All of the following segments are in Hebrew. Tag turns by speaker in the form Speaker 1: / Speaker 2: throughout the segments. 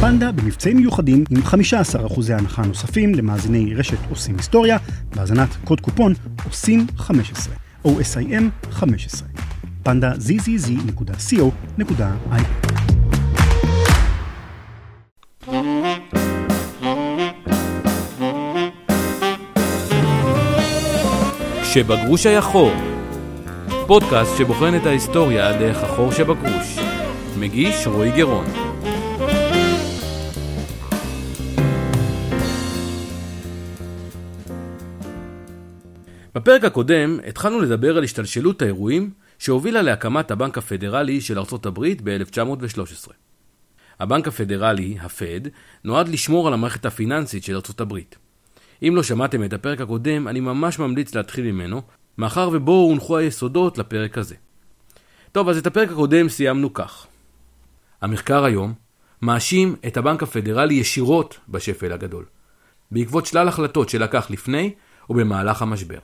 Speaker 1: פנדה במבצעים מיוחדים עם 15% הנחה נוספים למאזיני רשת עושים היסטוריה, בהאזנת קוד קופון עושים 15, OSIM 15. פנדה zzz.co.il
Speaker 2: כשבגרוש היה חור, פודקאסט שבוחן את ההיסטוריה דרך החור שבגרוש. מגיש רועי גרון. בפרק הקודם התחלנו לדבר על השתלשלות האירועים שהובילה להקמת הבנק הפדרלי של ארצות הברית ב-1913. הבנק הפדרלי, הפד, נועד לשמור על המערכת הפיננסית של ארצות הברית. אם לא שמעתם את הפרק הקודם, אני ממש ממליץ להתחיל ממנו, מאחר ובו הונחו היסודות לפרק הזה. טוב, אז את הפרק הקודם סיימנו כך. המחקר היום מאשים את הבנק הפדרלי ישירות בשפל הגדול, בעקבות שלל החלטות שלקח לפני ובמהלך המשבר.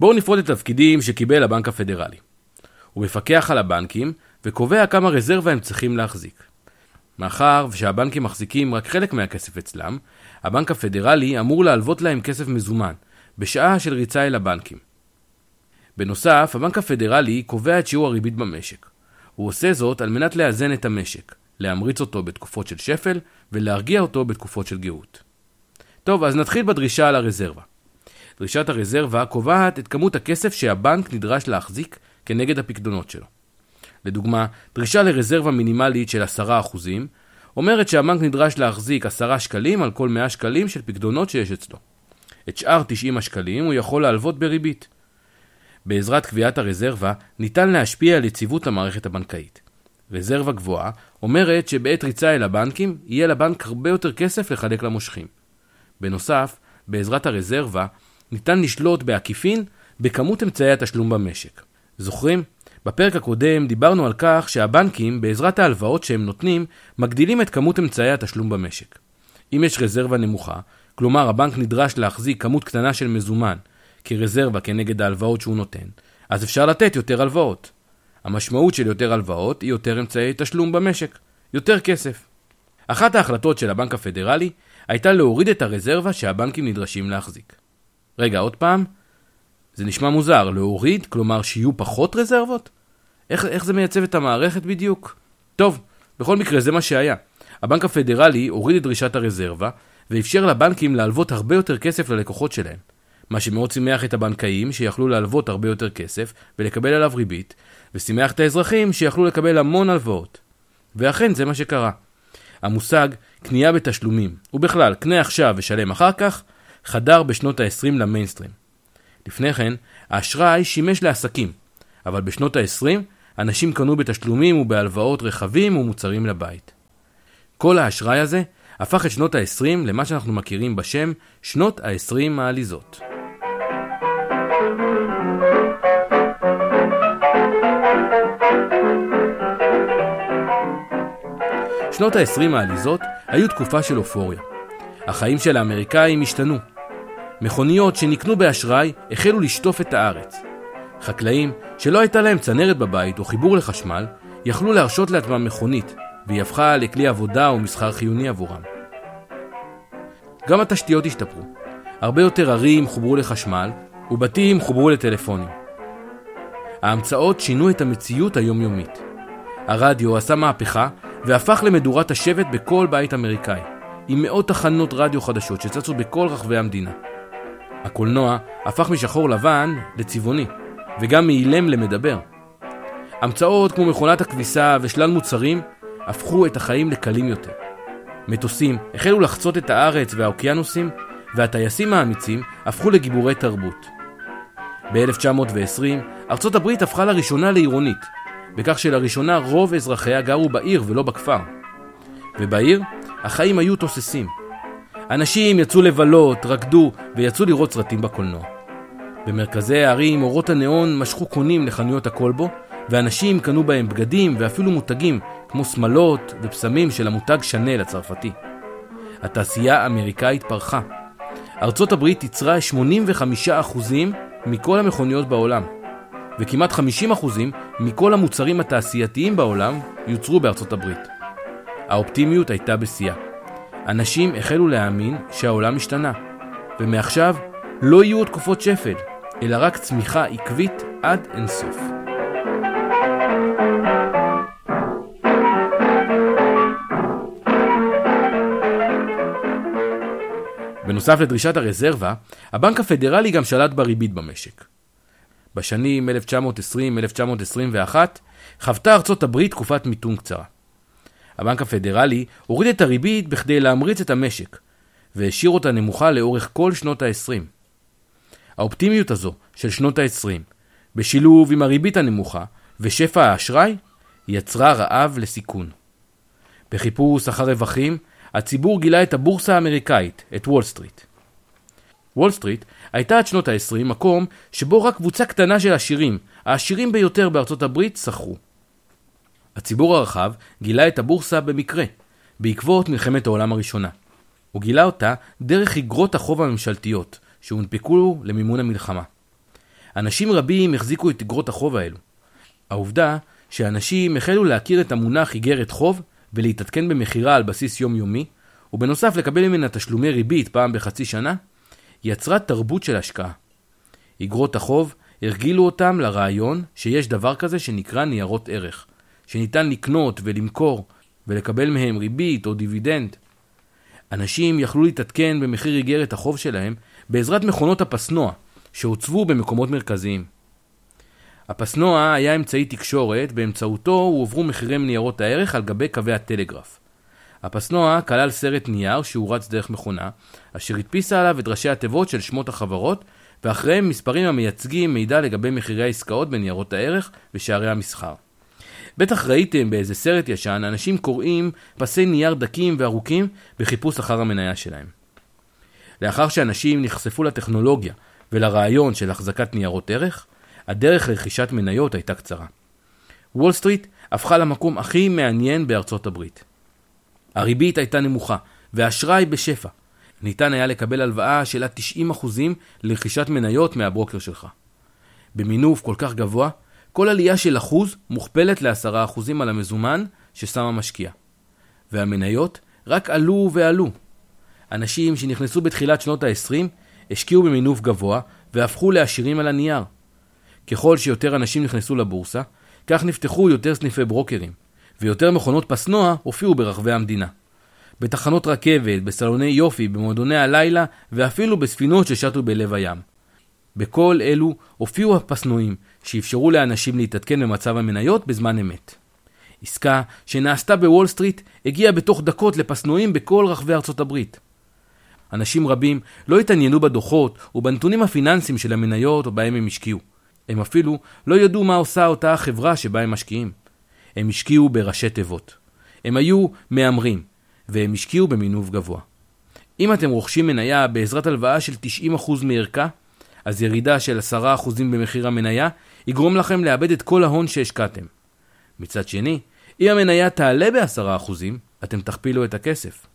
Speaker 2: בואו נפרוט את התפקידים שקיבל הבנק הפדרלי. הוא מפקח על הבנקים וקובע כמה רזרבה הם צריכים להחזיק. מאחר שהבנקים מחזיקים רק חלק מהכסף אצלם, הבנק הפדרלי אמור להלוות להם כסף מזומן, בשעה של ריצה אל הבנקים. בנוסף, הבנק הפדרלי קובע את שיעור הריבית במשק. הוא עושה זאת על מנת לאזן את המשק, להמריץ אותו בתקופות של שפל ולהרגיע אותו בתקופות של גאות. טוב, אז נתחיל בדרישה על הרזרבה. דרישת הרזרבה קובעת את כמות הכסף שהבנק נדרש להחזיק כנגד הפקדונות שלו. לדוגמה, דרישה לרזרבה מינימלית של 10% אומרת שהבנק נדרש להחזיק 10 שקלים על כל 100 שקלים של פקדונות שיש אצלו. את שאר 90 השקלים הוא יכול להלוות בריבית. בעזרת קביעת הרזרבה ניתן להשפיע על יציבות המערכת הבנקאית. רזרבה גבוהה אומרת שבעת ריצה אל הבנקים יהיה לבנק הרבה יותר כסף לחלק למושכים. בנוסף, בעזרת הרזרבה ניתן לשלוט בעקיפין בכמות אמצעי התשלום במשק. זוכרים? בפרק הקודם דיברנו על כך שהבנקים, בעזרת ההלוואות שהם נותנים, מגדילים את כמות אמצעי התשלום במשק. אם יש רזרבה נמוכה, כלומר הבנק נדרש להחזיק כמות קטנה של מזומן כרזרבה כנגד ההלוואות שהוא נותן, אז אפשר לתת יותר הלוואות. המשמעות של יותר הלוואות היא יותר אמצעי תשלום במשק, יותר כסף. אחת ההחלטות של הבנק הפדרלי הייתה להוריד את הרזרבה שהבנקים נדרשים להחזיק. רגע, עוד פעם? זה נשמע מוזר, להוריד, כלומר שיהיו פחות רזרבות? איך, איך זה מייצב את המערכת בדיוק? טוב, בכל מקרה זה מה שהיה. הבנק הפדרלי הוריד את דרישת הרזרבה, ואפשר לבנקים להלוות הרבה יותר כסף ללקוחות שלהם. מה שמאוד שימח את הבנקאים שיכלו להלוות הרבה יותר כסף ולקבל עליו ריבית, ושימח את האזרחים שיכלו לקבל המון הלוואות. ואכן זה מה שקרה. המושג קנייה בתשלומים, ובכלל קנה עכשיו ושלם אחר כך, חדר בשנות ה-20 למיינסטרים. לפני כן, האשראי שימש לעסקים, אבל בשנות ה-20 אנשים קנו בתשלומים ובהלוואות רכבים ומוצרים לבית. כל האשראי הזה הפך את שנות ה-20 למה שאנחנו מכירים בשם שנות ה-20 העליזות. שנות ה-20 העליזות היו תקופה של אופוריה. החיים של האמריקאים השתנו. מכוניות שנקנו באשראי החלו לשטוף את הארץ. חקלאים שלא הייתה להם צנרת בבית או חיבור לחשמל, יכלו להרשות לעצמם מכונית, והיא הפכה לכלי עבודה ומסחר חיוני עבורם. גם התשתיות השתפרו. הרבה יותר ערים חוברו לחשמל, ובתים חוברו לטלפונים. ההמצאות שינו את המציאות היומיומית. הרדיו עשה מהפכה והפך למדורת השבט בכל בית אמריקאי, עם מאות תחנות רדיו חדשות שצצו בכל רחבי המדינה. הקולנוע הפך משחור לבן לצבעוני, וגם מאילם למדבר. המצאות כמו מכונת הכביסה ושלל מוצרים הפכו את החיים לקלים יותר. מטוסים החלו לחצות את הארץ והאוקיינוסים, והטייסים האמיצים הפכו לגיבורי תרבות. ב-1920 ארצות הברית הפכה לראשונה לעירונית, בכך שלראשונה רוב אזרחיה גרו בעיר ולא בכפר. ובעיר החיים היו תוססים. אנשים יצאו לבלות, רקדו ויצאו לראות סרטים בקולנוע. במרכזי הערים אורות הניאון משכו קונים לחנויות הכלבו, ואנשים קנו בהם בגדים ואפילו מותגים כמו שמלות ופסמים של המותג שנל הצרפתי. התעשייה האמריקאית פרחה. ארצות הברית ייצרה 85% מכל המכוניות בעולם, וכמעט 50% מכל המוצרים התעשייתיים בעולם יוצרו בארצות הברית. האופטימיות הייתה בשיאה. אנשים החלו להאמין שהעולם השתנה, ומעכשיו לא יהיו תקופות שפל, אלא רק צמיחה עקבית עד אינסוף. בנוסף לדרישת הרזרבה, הבנק הפדרלי גם שלט בריבית במשק. בשנים 1920-1921 חוותה ארצות הברית תקופת מיתון קצרה. הבנק הפדרלי הוריד את הריבית בכדי להמריץ את המשק, והשאיר אותה נמוכה לאורך כל שנות ה-20. האופטימיות הזו של שנות ה-20, בשילוב עם הריבית הנמוכה ושפע האשראי, יצרה רעב לסיכון. בחיפוש אחר רווחים, הציבור גילה את הבורסה האמריקאית, את וול סטריט. וול סטריט הייתה עד שנות ה-20 מקום שבו רק קבוצה קטנה של עשירים, העשירים ביותר בארצות הברית, שכרו. הציבור הרחב גילה את הבורסה במקרה, בעקבות מלחמת העולם הראשונה. הוא גילה אותה דרך אגרות החוב הממשלתיות, שהונפקו למימון המלחמה. אנשים רבים החזיקו את אגרות החוב האלו. העובדה שאנשים החלו להכיר את המונח איגרת חוב ולהתעדכן במכירה על בסיס יומיומי, ובנוסף לקבל ממנה תשלומי ריבית פעם בחצי שנה, יצרה תרבות של השקעה. אגרות החוב הרגילו אותם לרעיון שיש דבר כזה שנקרא ניירות ערך, שניתן לקנות ולמכור ולקבל מהם ריבית או דיבידנד. אנשים יכלו להתעדכן במחיר איגרת החוב שלהם בעזרת מכונות הפסנוע, שהוצבו במקומות מרכזיים. הפסנוע היה אמצעי תקשורת, באמצעותו הועברו מחירי ניירות הערך על גבי קווי הטלגרף. הפסנוע כלל סרט נייר שהורץ דרך מכונה, אשר הדפיסה עליו את ראשי התיבות של שמות החברות, ואחריהם מספרים המייצגים מידע לגבי מחירי העסקאות בניירות הערך ושערי המסחר. בטח ראיתם באיזה סרט ישן אנשים קוראים פסי נייר דקים וארוכים בחיפוש אחר המניה שלהם. לאחר שאנשים נחשפו לטכנולוגיה ולרעיון של החזקת ניירות ערך, הדרך לרכישת מניות הייתה קצרה. וול סטריט הפכה למקום הכי מעניין בארצות הברית. הריבית הייתה נמוכה, והאשראי בשפע. ניתן היה לקבל הלוואה של עד 90% לרכישת מניות מהברוקר שלך. במינוף כל כך גבוה, כל עלייה של אחוז מוכפלת ל-10% על המזומן ששם המשקיע. והמניות רק עלו ועלו. אנשים שנכנסו בתחילת שנות ה-20 השקיעו במינוף גבוה והפכו לעשירים על הנייר. ככל שיותר אנשים נכנסו לבורסה, כך נפתחו יותר סניפי ברוקרים, ויותר מכונות פסנוע הופיעו ברחבי המדינה. בתחנות רכבת, בסלוני יופי, במועדוני הלילה, ואפילו בספינות ששטו בלב הים. בכל אלו הופיעו הפסנועים, שאפשרו לאנשים להתעדכן במצב המניות בזמן אמת. עסקה שנעשתה בוול סטריט הגיעה בתוך דקות לפסנועים בכל רחבי ארצות הברית. אנשים רבים לא התעניינו בדוחות ובנתונים הפיננסיים של המניות או בהם הם השקיעו. הם אפילו לא ידעו מה עושה אותה החברה שבה הם משקיעים. הם השקיעו בראשי תיבות. הם היו מהמרים, והם השקיעו במינוף גבוה. אם אתם רוכשים מניה בעזרת הלוואה של 90% מערכה, אז ירידה של 10% במחיר המניה יגרום לכם לאבד את כל ההון שהשקעתם. מצד שני, אם המניה תעלה ב-10%, אתם תכפילו את הכסף.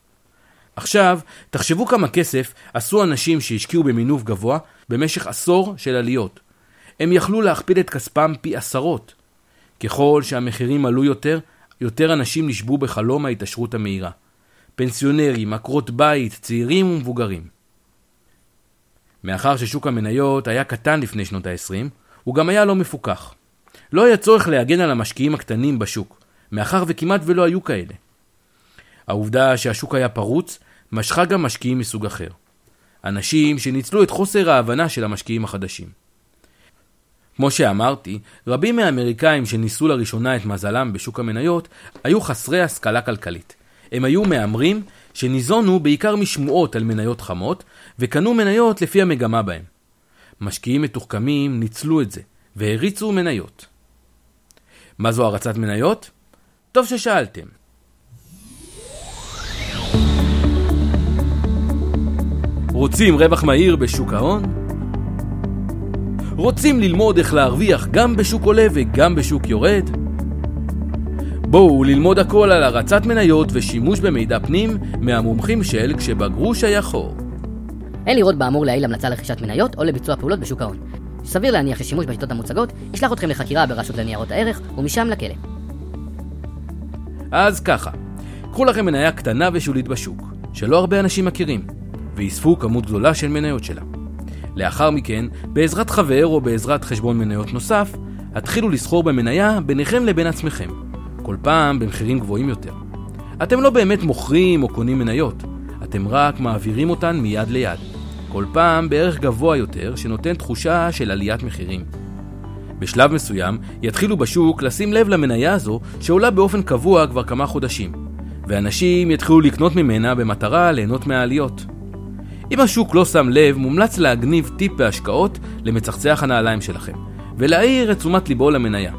Speaker 2: עכשיו, תחשבו כמה כסף עשו אנשים שהשקיעו במינוף גבוה במשך עשור של עליות. הם יכלו להכפיל את כספם פי עשרות. ככל שהמחירים עלו יותר, יותר אנשים נשבו בחלום ההתעשרות המהירה. פנסיונרים, עקרות בית, צעירים ומבוגרים. מאחר ששוק המניות היה קטן לפני שנות ה-20, הוא גם היה לא מפוקח. לא היה צורך להגן על המשקיעים הקטנים בשוק, מאחר וכמעט ולא היו כאלה. העובדה שהשוק היה פרוץ, משכה גם משקיעים מסוג אחר. אנשים שניצלו את חוסר ההבנה של המשקיעים החדשים. כמו שאמרתי, רבים מהאמריקאים שניסו לראשונה את מזלם בשוק המניות היו חסרי השכלה כלכלית. הם היו מהמרים שניזונו בעיקר משמועות על מניות חמות, וקנו מניות לפי המגמה בהם. משקיעים מתוחכמים ניצלו את זה, והריצו מניות. מה זו הרצת מניות? טוב ששאלתם. רוצים רווח מהיר בשוק ההון? רוצים ללמוד איך להרוויח גם בשוק עולה וגם בשוק יורד? בואו ללמוד הכל על הרצת מניות ושימוש במידע פנים מהמומחים של כשבגרוש היה חור.
Speaker 3: אין לראות באמור לעיל המלצה לרכישת מניות או לביצוע פעולות בשוק ההון. סביר להניח ששימוש בשיטות המוצגות ישלח אתכם לחקירה ברשות לניירות הערך ומשם לכלא.
Speaker 2: אז ככה, קחו לכם מניה קטנה ושולית בשוק, שלא הרבה אנשים מכירים, ואיספו כמות גדולה של מניות שלה. לאחר מכן, בעזרת חבר או בעזרת חשבון מניות נוסף, התחילו לסחור במניה ביניכם לבין עצמכם, כל פעם במחירים גבוהים יותר. אתם לא באמת מוכרים או קונים מניות, אתם רק מעבירים אותן מיד ליד, כל פעם בערך גבוה יותר שנותן תחושה של עליית מחירים. בשלב מסוים יתחילו בשוק לשים לב למניה הזו שעולה באופן קבוע כבר כמה חודשים, ואנשים יתחילו לקנות ממנה במטרה ליהנות מהעליות. אם השוק לא שם לב, מומלץ להגניב טיפ בהשקעות למצחצח הנעליים שלכם, ולהעיר את תשומת ליבו למניה.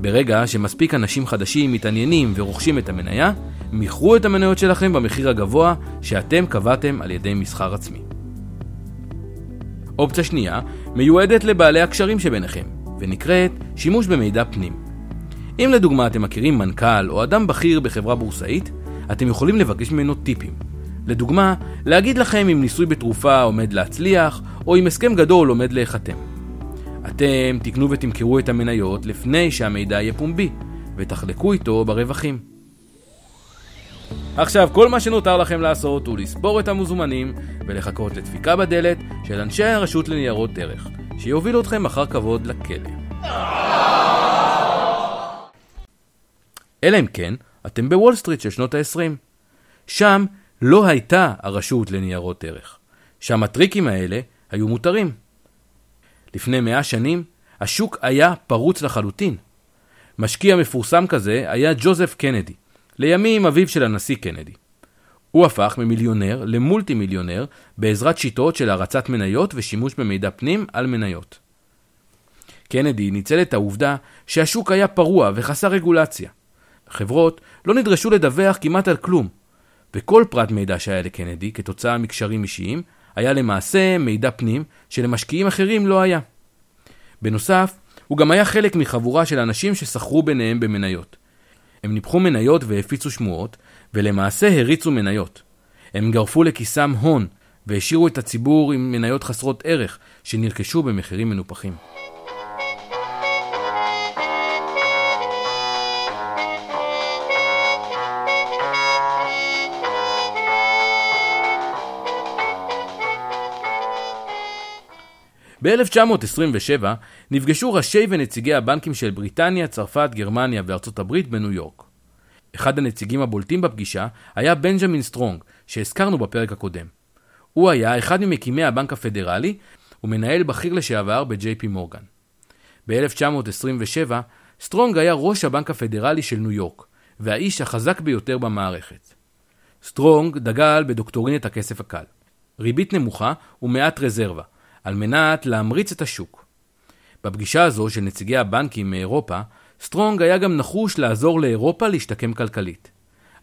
Speaker 2: ברגע שמספיק אנשים חדשים מתעניינים ורוכשים את המניה, מכרו את המניות שלכם במחיר הגבוה שאתם קבעתם על ידי מסחר עצמי. אופציה שנייה מיועדת לבעלי הקשרים שביניכם, ונקראת שימוש במידע פנים. אם לדוגמה אתם מכירים מנכ"ל או אדם בכיר בחברה בורסאית, אתם יכולים לבקש ממנו טיפים. לדוגמה, להגיד לכם אם ניסוי בתרופה עומד להצליח, או אם הסכם גדול עומד להיחתם. אתם תקנו ותמכרו את המניות לפני שהמידע יהיה פומבי, ותחלקו איתו ברווחים. עכשיו, כל מה שנותר לכם לעשות הוא לספור את המוזמנים ולחכות לדפיקה בדלת של אנשי הרשות לניירות ערך, שיובילו אתכם אחר כבוד לכלא. אלא אם כן, אתם בוול סטריט של שנות ה-20. שם לא הייתה הרשות לניירות ערך. שם הטריקים האלה היו מותרים. לפני מאה שנים, השוק היה פרוץ לחלוטין. משקיע מפורסם כזה היה ג'וזף קנדי, לימים אביו של הנשיא קנדי. הוא הפך ממיליונר למולטי מיליונר בעזרת שיטות של הרצת מניות ושימוש במידע פנים על מניות. קנדי ניצל את העובדה שהשוק היה פרוע וחסר רגולציה. חברות לא נדרשו לדווח כמעט על כלום, וכל פרט מידע שהיה לקנדי כתוצאה מקשרים אישיים היה למעשה מידע פנים שלמשקיעים אחרים לא היה. בנוסף, הוא גם היה חלק מחבורה של אנשים שסחרו ביניהם במניות. הם ניפחו מניות והפיצו שמועות, ולמעשה הריצו מניות. הם גרפו לכיסם הון, והשאירו את הציבור עם מניות חסרות ערך, שנרכשו במחירים מנופחים. ב-1927 נפגשו ראשי ונציגי הבנקים של בריטניה, צרפת, גרמניה וארצות הברית בניו יורק. אחד הנציגים הבולטים בפגישה היה בנג'מין סטרונג, שהזכרנו בפרק הקודם. הוא היה אחד ממקימי הבנק הפדרלי ומנהל בכיר לשעבר ב-JP מורגן. ב-1927 סטרונג היה ראש הבנק הפדרלי של ניו יורק, והאיש החזק ביותר במערכת. סטרונג דגל בדוקטרינת הכסף הקל. ריבית נמוכה ומעט רזרבה, על מנת להמריץ את השוק. בפגישה הזו של נציגי הבנקים מאירופה, סטרונג היה גם נחוש לעזור לאירופה להשתקם כלכלית.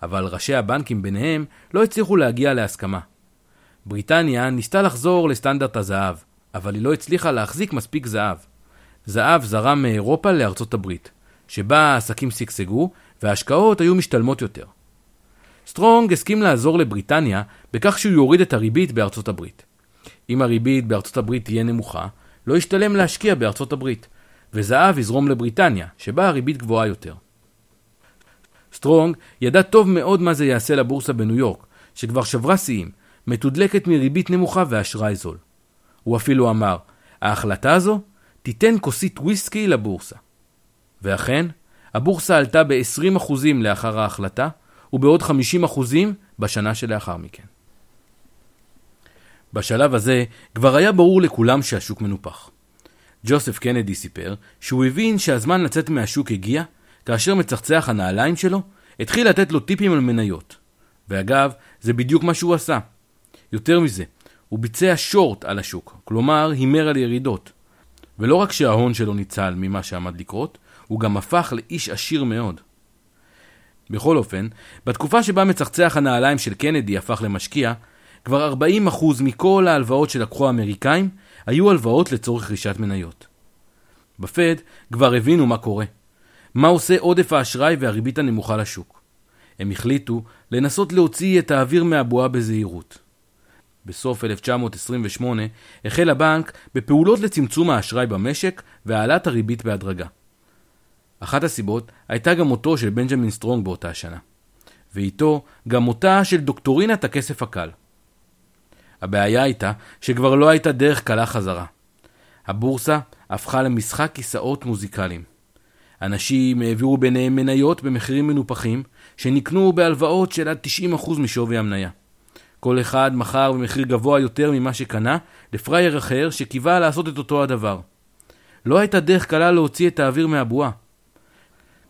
Speaker 2: אבל ראשי הבנקים ביניהם לא הצליחו להגיע להסכמה. בריטניה ניסתה לחזור לסטנדרט הזהב, אבל היא לא הצליחה להחזיק מספיק זהב. זהב זרם מאירופה לארצות הברית, שבה העסקים שגשגו וההשקעות היו משתלמות יותר. סטרונג הסכים לעזור לבריטניה בכך שהוא יוריד את הריבית בארצות הברית. אם הריבית בארצות הברית תהיה נמוכה, לא ישתלם להשקיע בארצות הברית, וזהב יזרום לבריטניה, שבה הריבית גבוהה יותר. סטרונג ידע טוב מאוד מה זה יעשה לבורסה בניו יורק, שכבר שברה שיאים, מתודלקת מריבית נמוכה ואשראי זול. הוא אפילו אמר, ההחלטה הזו תיתן כוסית וויסקי לבורסה. ואכן, הבורסה עלתה ב-20% לאחר ההחלטה, ובעוד 50% בשנה שלאחר מכן. בשלב הזה כבר היה ברור לכולם שהשוק מנופח. ג'וסף קנדי סיפר שהוא הבין שהזמן לצאת מהשוק הגיע, כאשר מצחצח הנעליים שלו התחיל לתת לו טיפים על מניות. ואגב, זה בדיוק מה שהוא עשה. יותר מזה, הוא ביצע שורט על השוק, כלומר הימר על ירידות. ולא רק שההון שלו ניצל ממה שעמד לקרות, הוא גם הפך לאיש עשיר מאוד. בכל אופן, בתקופה שבה מצחצח הנעליים של קנדי הפך למשקיע, כבר 40% מכל ההלוואות שלקחו האמריקאים היו הלוואות לצורך רכישת מניות. בפד כבר הבינו מה קורה. מה עושה עודף האשראי והריבית הנמוכה לשוק. הם החליטו לנסות להוציא את האוויר מהבועה בזהירות. בסוף 1928 החל הבנק בפעולות לצמצום האשראי במשק והעלאת הריבית בהדרגה. אחת הסיבות הייתה גם מותו של בנג'מין סטרונג באותה שנה. ואיתו גם מותה של דוקטרינת הכסף הקל. הבעיה הייתה שכבר לא הייתה דרך קלה חזרה. הבורסה הפכה למשחק כיסאות מוזיקליים. אנשים העבירו ביניהם מניות במחירים מנופחים, שנקנו בהלוואות של עד 90% משווי המניה. כל אחד מכר במחיר גבוה יותר ממה שקנה לפרייר אחר שקיווה לעשות את אותו הדבר. לא הייתה דרך קלה להוציא את האוויר מהבועה.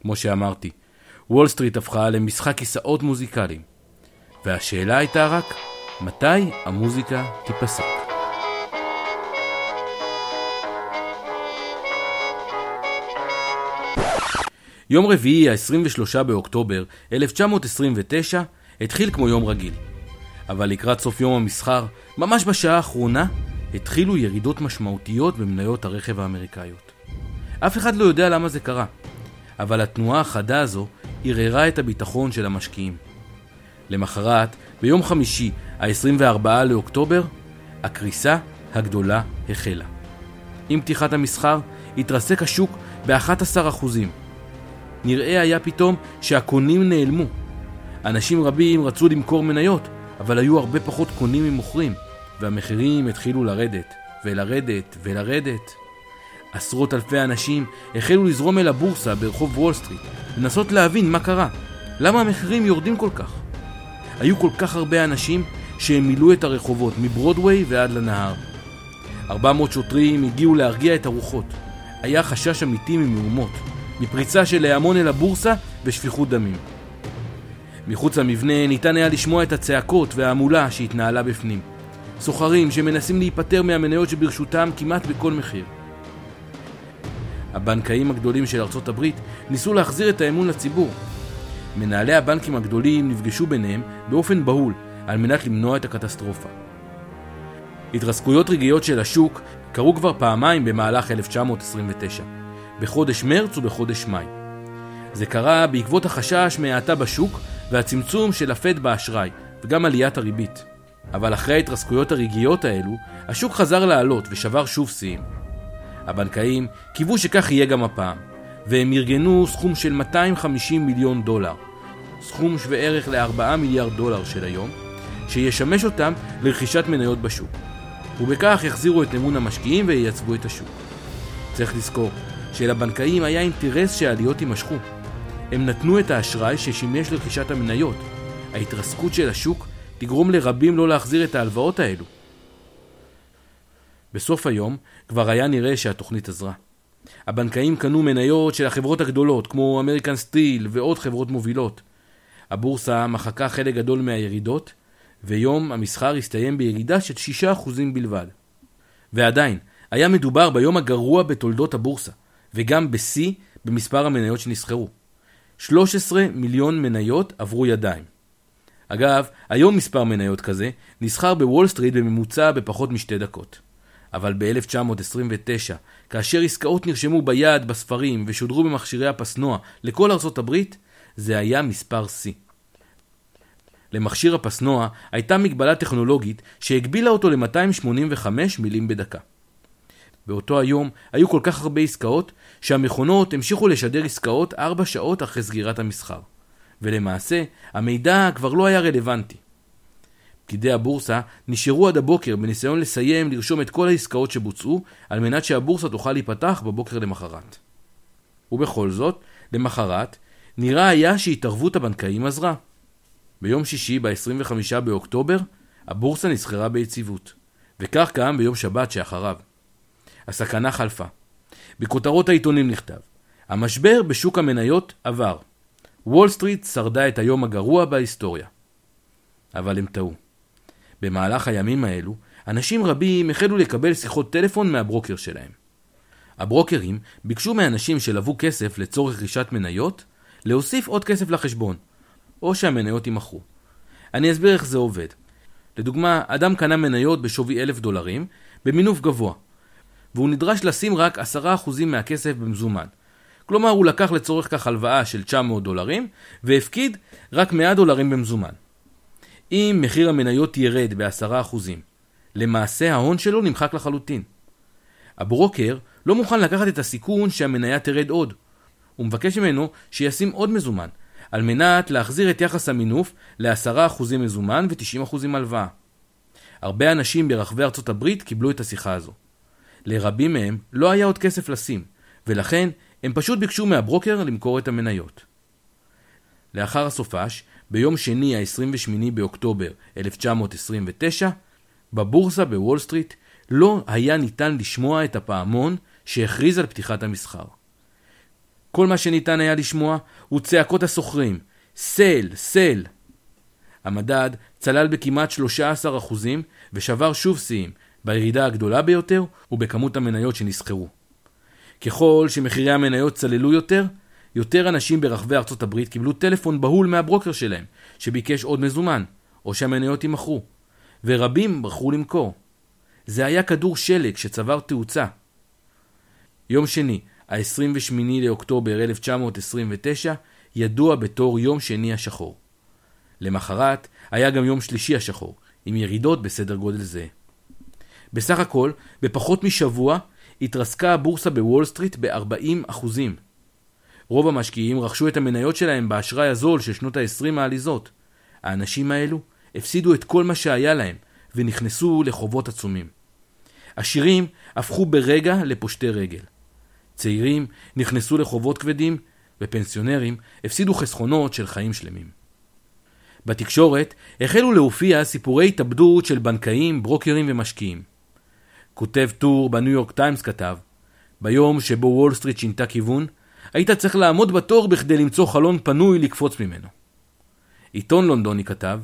Speaker 2: כמו שאמרתי, וול סטריט הפכה למשחק כיסאות מוזיקליים. והשאלה הייתה רק, מתי המוזיקה תיפסק? יום רביעי, ה-23 באוקטובר 1929, התחיל כמו יום רגיל. אבל לקראת סוף יום המסחר, ממש בשעה האחרונה, התחילו ירידות משמעותיות במניות הרכב האמריקאיות. אף אחד לא יודע למה זה קרה, אבל התנועה החדה הזו ערערה את הביטחון של המשקיעים. למחרת, ביום חמישי, ה-24 לאוקטובר, הקריסה הגדולה החלה. עם פתיחת המסחר, התרסק השוק ב-11%. נראה היה פתאום שהקונים נעלמו. אנשים רבים רצו למכור מניות, אבל היו הרבה פחות קונים ממוכרים, והמחירים התחילו לרדת, ולרדת, ולרדת. עשרות אלפי אנשים החלו לזרום אל הבורסה ברחוב וול סטריט, לנסות להבין מה קרה, למה המחירים יורדים כל כך. היו כל כך הרבה אנשים שהם מילאו את הרחובות מברודוויי ועד לנהר. 400 שוטרים הגיעו להרגיע את הרוחות. היה חשש אמיתי ממהומות, מפריצה של ההמון אל הבורסה ושפיכות דמים. מחוץ למבנה ניתן היה לשמוע את הצעקות וההמולה שהתנהלה בפנים. סוחרים שמנסים להיפטר מהמניות שברשותם כמעט בכל מחיר. הבנקאים הגדולים של ארצות הברית ניסו להחזיר את האמון לציבור. מנהלי הבנקים הגדולים נפגשו ביניהם באופן בהול על מנת למנוע את הקטסטרופה. התרסקויות רגעיות של השוק קרו כבר פעמיים במהלך 1929, בחודש מרץ ובחודש מאי. זה קרה בעקבות החשש מהאטה בשוק והצמצום של הפד באשראי, וגם עליית הריבית. אבל אחרי ההתרסקויות הרגעיות האלו, השוק חזר לעלות ושבר שוב שיאים. הבנקאים קיוו שכך יהיה גם הפעם, והם ארגנו סכום של 250 מיליון דולר, סכום שווה ערך ל-4 מיליארד דולר של היום, שישמש אותם לרכישת מניות בשוק. ובכך יחזירו את אמון המשקיעים וייצבו את השוק. צריך לזכור שלבנקאים היה אינטרס שהעליות יימשכו. הם נתנו את האשראי ששימש לרכישת המניות. ההתרסקות של השוק תגרום לרבים לא להחזיר את ההלוואות האלו. בסוף היום כבר היה נראה שהתוכנית עזרה. הבנקאים קנו מניות של החברות הגדולות, כמו אמריקן סטיל ועוד חברות מובילות. הבורסה מחקה חלק גדול מהירידות, ויום המסחר הסתיים בירידה של 6% בלבד. ועדיין, היה מדובר ביום הגרוע בתולדות הבורסה, וגם בשיא במספר המניות שנסחרו. 13 מיליון מניות עברו ידיים. אגב, היום מספר מניות כזה נסחר בוול סטריט בממוצע בפחות משתי דקות. אבל ב-1929, כאשר עסקאות נרשמו ביד, בספרים ושודרו במכשירי הפסנוע לכל ארצות הברית, זה היה מספר שיא. למכשיר הפסנוע הייתה מגבלה טכנולוגית שהגבילה אותו ל-285 מילים בדקה. באותו היום היו כל כך הרבה עסקאות, שהמכונות המשיכו לשדר עסקאות 4 שעות אחרי סגירת המסחר. ולמעשה, המידע כבר לא היה רלוונטי. פקידי הבורסה נשארו עד הבוקר בניסיון לסיים לרשום את כל העסקאות שבוצעו, על מנת שהבורסה תוכל להיפתח בבוקר למחרת. ובכל זאת, למחרת, נראה היה שהתערבות הבנקאים עזרה. ביום שישי, ב-25 באוקטובר, הבורסה נסחרה ביציבות, וכך גם ביום שבת שאחריו. הסכנה חלפה. בכותרות העיתונים נכתב, המשבר בשוק המניות עבר. וול סטריט שרדה את היום הגרוע בהיסטוריה. אבל הם טעו. במהלך הימים האלו, אנשים רבים החלו לקבל שיחות טלפון מהברוקר שלהם. הברוקרים ביקשו מאנשים שלוו כסף לצורך רכישת מניות, להוסיף עוד כסף לחשבון, או שהמניות יימכרו. אני אסביר איך זה עובד. לדוגמה, אדם קנה מניות בשווי אלף דולרים, במינוף גבוה, והוא נדרש לשים רק 10% מהכסף במזומן. כלומר, הוא לקח לצורך כך הלוואה של 900 דולרים, והפקיד רק 100 דולרים במזומן. אם מחיר המניות ירד ב-10%, למעשה ההון שלו נמחק לחלוטין. הברוקר לא מוכן לקחת את הסיכון שהמניה תרד עוד. הוא מבקש ממנו שישים עוד מזומן, על מנת להחזיר את יחס המינוף ל-10% מזומן ו-90% הלוואה. הרבה אנשים ברחבי ארצות הברית קיבלו את השיחה הזו. לרבים מהם לא היה עוד כסף לשים, ולכן הם פשוט ביקשו מהברוקר למכור את המניות. לאחר הסופש, ביום שני ה-28 באוקטובר 1929, בבורסה בוול סטריט לא היה ניתן לשמוע את הפעמון שהכריז על פתיחת המסחר. כל מה שניתן היה לשמוע הוא צעקות הסוחרים, סל, סל. המדד צלל בכמעט 13% ושבר שוב שיאים, בירידה הגדולה ביותר ובכמות המניות שנסחרו. ככל שמחירי המניות צללו יותר, יותר אנשים ברחבי ארצות הברית קיבלו טלפון בהול מהברוקר שלהם, שביקש עוד מזומן, או שהמניות יימכרו, ורבים בחרו למכור. זה היה כדור שלג שצבר תאוצה. יום שני, ה-28 לאוקטובר 1929, ידוע בתור יום שני השחור. למחרת היה גם יום שלישי השחור, עם ירידות בסדר גודל זה. בסך הכל, בפחות משבוע, התרסקה הבורסה בוול סטריט ב-40 אחוזים. רוב המשקיעים רכשו את המניות שלהם באשראי הזול של שנות ה-20 העליזות. האנשים האלו הפסידו את כל מה שהיה להם, ונכנסו לחובות עצומים. עשירים הפכו ברגע לפושטי רגל. צעירים נכנסו לחובות כבדים, ופנסיונרים הפסידו חסכונות של חיים שלמים. בתקשורת החלו להופיע סיפורי התאבדות של בנקאים, ברוקרים ומשקיעים. כותב טור בניו יורק טיימס כתב, ביום שבו וול סטריט שינתה כיוון, היית צריך לעמוד בתור בכדי למצוא חלון פנוי לקפוץ ממנו. עיתון לונדוני כתב,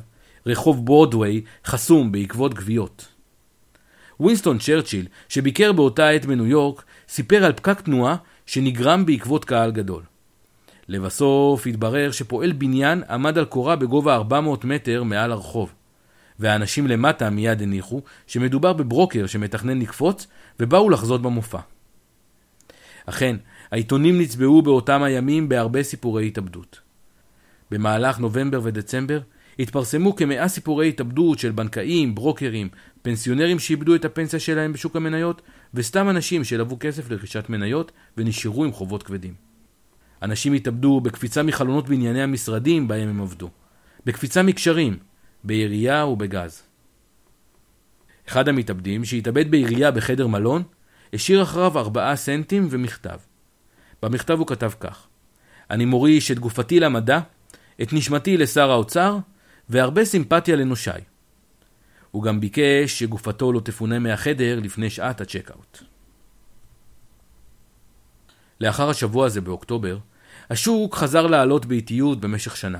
Speaker 2: רחוב ברודוויי חסום בעקבות גוויות. ווינסטון צ'רצ'יל, שביקר באותה עת בניו יורק, סיפר על פקק תנועה שנגרם בעקבות קהל גדול. לבסוף התברר שפועל בניין עמד על קורה בגובה 400 מטר מעל הרחוב. והאנשים למטה מיד הניחו שמדובר בברוקר שמתכנן לקפוץ ובאו לחזות במופע. אכן, העיתונים נצבעו באותם הימים בהרבה סיפורי התאבדות. במהלך נובמבר ודצמבר התפרסמו כמאה סיפורי התאבדות של בנקאים, ברוקרים, פנסיונרים שאיבדו את הפנסיה שלהם בשוק המניות, וסתם אנשים שלוו כסף לרכישת מניות ונשארו עם חובות כבדים. אנשים התאבדו בקפיצה מחלונות בנייני המשרדים בהם הם עבדו, בקפיצה מקשרים, בירייה ובגז. אחד המתאבדים, שהתאבד בירייה בחדר מלון, השאיר אחריו ארבעה סנטים ומכתב. במכתב הוא כתב כך: אני מוריש את גופתי למדע, את נשמתי לשר האוצר, והרבה סימפתיה לנושיי. הוא גם ביקש שגופתו לא תפונה מהחדר לפני שעת הצ'קאוט. לאחר השבוע הזה באוקטובר, השוק חזר לעלות באיטיות במשך שנה.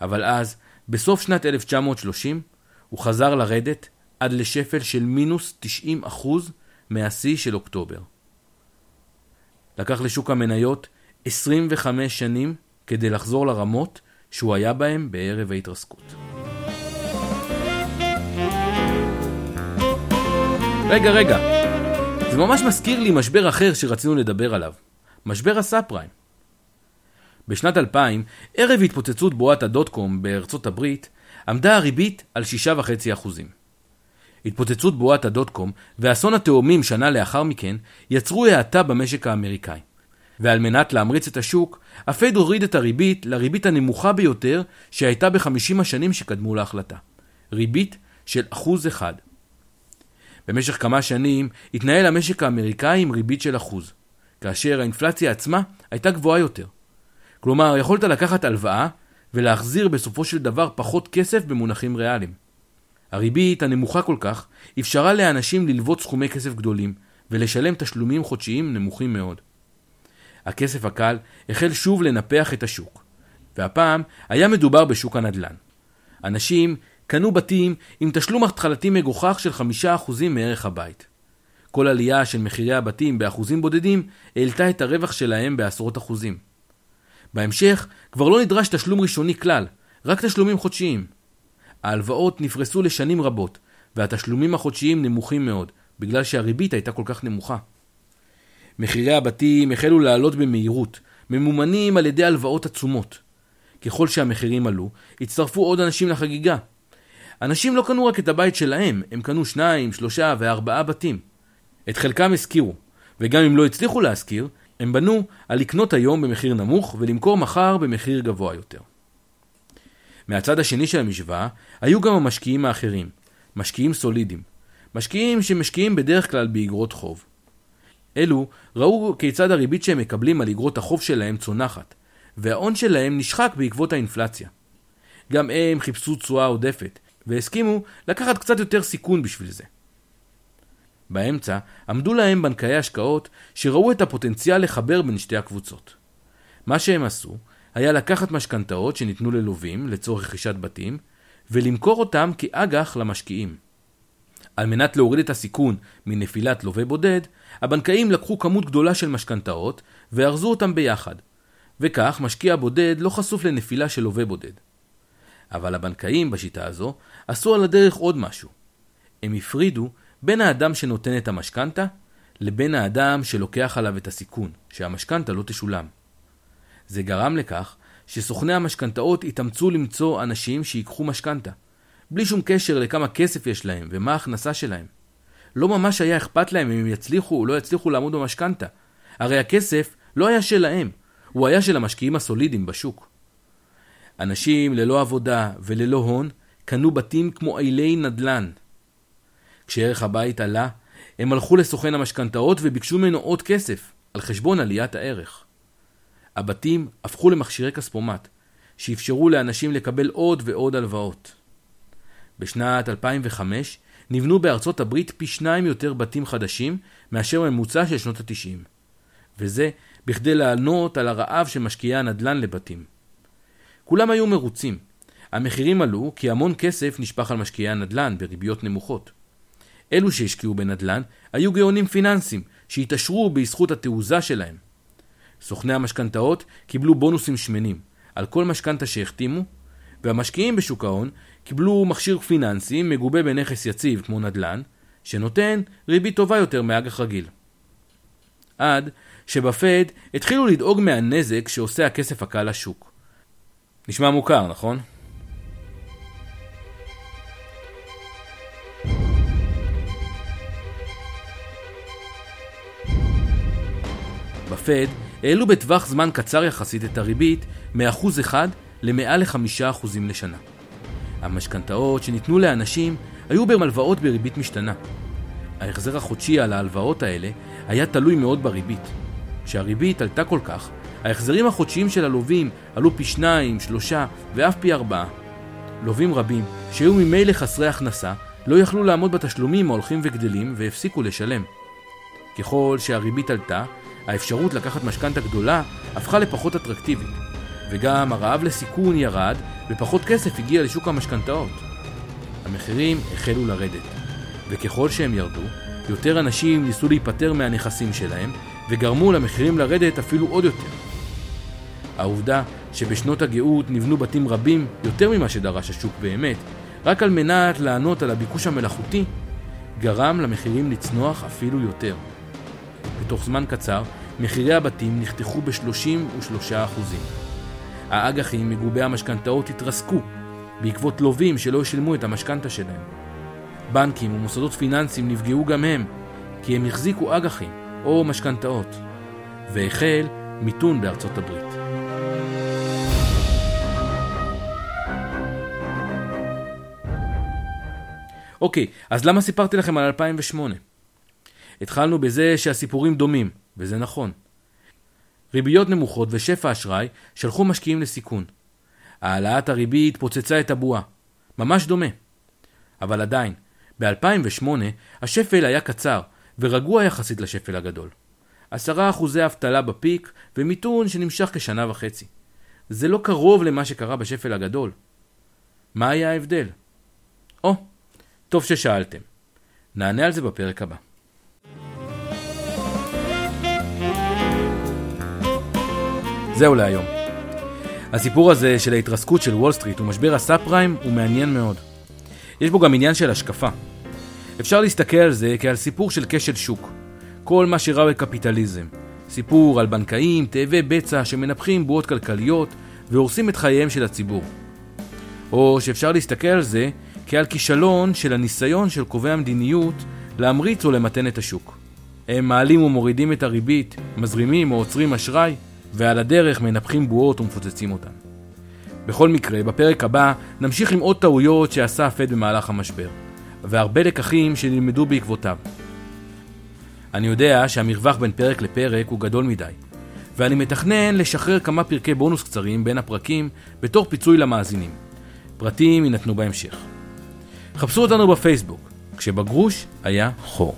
Speaker 2: אבל אז, בסוף שנת 1930, הוא חזר לרדת עד לשפל של מינוס 90% מהשיא של אוקטובר. לקח לשוק המניות 25 שנים כדי לחזור לרמות שהוא היה בהם בערב ההתרסקות. רגע, רגע, זה ממש מזכיר לי משבר אחר שרצינו לדבר עליו, משבר הסאב פריים. בשנת 2000, ערב התפוצצות בועת הדוט קום בארצות הברית, עמדה הריבית על 6.5%. התפוצצות בועת הדוט קום ואסון התאומים שנה לאחר מכן יצרו האטה במשק האמריקאי. ועל מנת להמריץ את השוק, הפד הוריד את הריבית לריבית הנמוכה ביותר שהייתה בחמישים השנים שקדמו להחלטה. ריבית של אחוז אחד. במשך כמה שנים התנהל המשק האמריקאי עם ריבית של אחוז, כאשר האינפלציה עצמה הייתה גבוהה יותר. כלומר, יכולת לקחת הלוואה ולהחזיר בסופו של דבר פחות כסף במונחים ריאליים. הריבית הנמוכה כל כך אפשרה לאנשים ללוות סכומי כסף גדולים ולשלם תשלומים חודשיים נמוכים מאוד. הכסף הקל החל שוב לנפח את השוק, והפעם היה מדובר בשוק הנדל"ן. אנשים קנו בתים עם תשלום התחלתי מגוחך של 5% מערך הבית. כל עלייה של מחירי הבתים באחוזים בודדים העלתה את הרווח שלהם בעשרות אחוזים. בהמשך כבר לא נדרש תשלום ראשוני כלל, רק תשלומים חודשיים. ההלוואות נפרסו לשנים רבות, והתשלומים החודשיים נמוכים מאוד, בגלל שהריבית הייתה כל כך נמוכה. מחירי הבתים החלו לעלות במהירות, ממומנים על ידי הלוואות עצומות. ככל שהמחירים עלו, הצטרפו עוד אנשים לחגיגה. אנשים לא קנו רק את הבית שלהם, הם קנו שניים, שלושה וארבעה בתים. את חלקם השכירו, וגם אם לא הצליחו להשכיר, הם בנו על לקנות היום במחיר נמוך ולמכור מחר במחיר גבוה יותר. מהצד השני של המשוואה היו גם המשקיעים האחרים, משקיעים סולידיים, משקיעים שמשקיעים בדרך כלל באגרות חוב. אלו ראו כיצד הריבית שהם מקבלים על אגרות החוב שלהם צונחת, וההון שלהם נשחק בעקבות האינפלציה. גם הם חיפשו תשואה עודפת, והסכימו לקחת קצת יותר סיכון בשביל זה. באמצע עמדו להם בנקאי השקעות שראו את הפוטנציאל לחבר בין שתי הקבוצות. מה שהם עשו היה לקחת משכנתאות שניתנו ללווים לצורך רכישת בתים ולמכור אותם כאג"ח למשקיעים. על מנת להוריד את הסיכון מנפילת לווה בודד, הבנקאים לקחו כמות גדולה של משכנתאות וארזו אותם ביחד, וכך משקיע בודד לא חשוף לנפילה של לווה בודד. אבל הבנקאים בשיטה הזו עשו על הדרך עוד משהו. הם הפרידו בין האדם שנותן את המשכנתה לבין האדם שלוקח עליו את הסיכון, שהמשכנתה לא תשולם. זה גרם לכך שסוכני המשכנתאות התאמצו למצוא אנשים שיקחו משכנתה, בלי שום קשר לכמה כסף יש להם ומה ההכנסה שלהם. לא ממש היה אכפת להם אם הם יצליחו או לא יצליחו לעמוד במשכנתה. הרי הכסף לא היה שלהם, הוא היה של המשקיעים הסולידיים בשוק. אנשים ללא עבודה וללא הון קנו בתים כמו אילי נדל"ן. כשערך הבית עלה, הם הלכו לסוכן המשכנתאות וביקשו ממנו עוד כסף, על חשבון עליית הערך. הבתים הפכו למכשירי כספומט, שאפשרו לאנשים לקבל עוד ועוד הלוואות. בשנת 2005 נבנו בארצות הברית פי שניים יותר בתים חדשים מאשר ממוצע של שנות ה-90. וזה בכדי לענות על הרעב של משקיעי הנדל"ן לבתים. כולם היו מרוצים. המחירים עלו כי המון כסף נשפך על משקיעי הנדל"ן בריביות נמוכות. אלו שהשקיעו בנדל"ן היו גאונים פיננסיים שהתעשרו בזכות התעוזה שלהם. סוכני המשכנתאות קיבלו בונוסים שמנים על כל משכנתה שהחתימו, והמשקיעים בשוק ההון קיבלו מכשיר פיננסי מגובה בנכס יציב כמו נדל"ן, שנותן ריבית טובה יותר מאג"ח רגיל. עד שבפד התחילו לדאוג מהנזק שעושה הכסף הקל לשוק. נשמע מוכר, נכון? בפד העלו בטווח זמן קצר יחסית את הריבית מ-1% למעל ל-5% לשנה. המשכנתאות שניתנו לאנשים היו במלוואות בריבית משתנה. ההחזר החודשי על ההלוואות האלה היה תלוי מאוד בריבית. כשהריבית עלתה כל כך, ההחזרים החודשיים של הלווים עלו פי שניים, שלושה ואף פי ארבעה. לווים רבים, שהיו ממילא חסרי הכנסה, לא יכלו לעמוד בתשלומים ההולכים וגדלים והפסיקו לשלם. ככל שהריבית עלתה, האפשרות לקחת משכנתה גדולה הפכה לפחות אטרקטיבית, וגם הרעב לסיכון ירד ופחות כסף הגיע לשוק המשכנתאות. המחירים החלו לרדת, וככל שהם ירדו, יותר אנשים ניסו להיפטר מהנכסים שלהם, וגרמו למחירים לרדת אפילו עוד יותר. העובדה שבשנות הגאות נבנו בתים רבים יותר ממה שדרש השוק באמת, רק על מנת לענות על הביקוש המלאכותי, גרם למחירים לצנוח אפילו יותר. בתוך זמן קצר, מחירי הבתים נחתכו ב-33%. האג"חים מגובי המשכנתאות התרסקו בעקבות לווים שלא שילמו את המשכנתה שלהם. בנקים ומוסדות פיננסיים נפגעו גם הם, כי הם החזיקו אג"חים או משכנתאות, והחל מיתון בארצות הברית. אוקיי, אז למה סיפרתי לכם על 2008? התחלנו בזה שהסיפורים דומים, וזה נכון. ריביות נמוכות ושפע אשראי שלחו משקיעים לסיכון. העלאת הריבית פוצצה את הבועה. ממש דומה. אבל עדיין, ב-2008 השפל היה קצר ורגוע יחסית לשפל הגדול. עשרה אחוזי אבטלה בפיק ומיתון שנמשך כשנה וחצי. זה לא קרוב למה שקרה בשפל הגדול. מה היה ההבדל? או, טוב ששאלתם. נענה על זה בפרק הבא. זהו להיום. הסיפור הזה של ההתרסקות של וול סטריט ומשבר הסאב פריים הוא מעניין מאוד. יש בו גם עניין של השקפה. אפשר להסתכל על זה כעל סיפור של כשל שוק. כל מה שרע בקפיטליזם. סיפור על בנקאים, תאבי בצע שמנפחים בועות כלכליות והורסים את חייהם של הציבור. או שאפשר להסתכל על זה כעל כישלון של הניסיון של קובעי המדיניות להמריץ או למתן את השוק. הם מעלים ומורידים את הריבית, מזרימים או עוצרים אשראי, ועל הדרך מנפחים בועות ומפוצצים אותן. בכל מקרה, בפרק הבא נמשיך עם עוד טעויות שעשה הפד במהלך המשבר, והרבה לקחים שנלמדו בעקבותיו. אני יודע שהמרווח בין פרק לפרק הוא גדול מדי, ואני מתכנן לשחרר כמה פרקי בונוס קצרים בין הפרקים בתור פיצוי למאזינים. פרטים יינתנו בהמשך. חפשו אותנו בפייסבוק, כשבגרוש היה חור.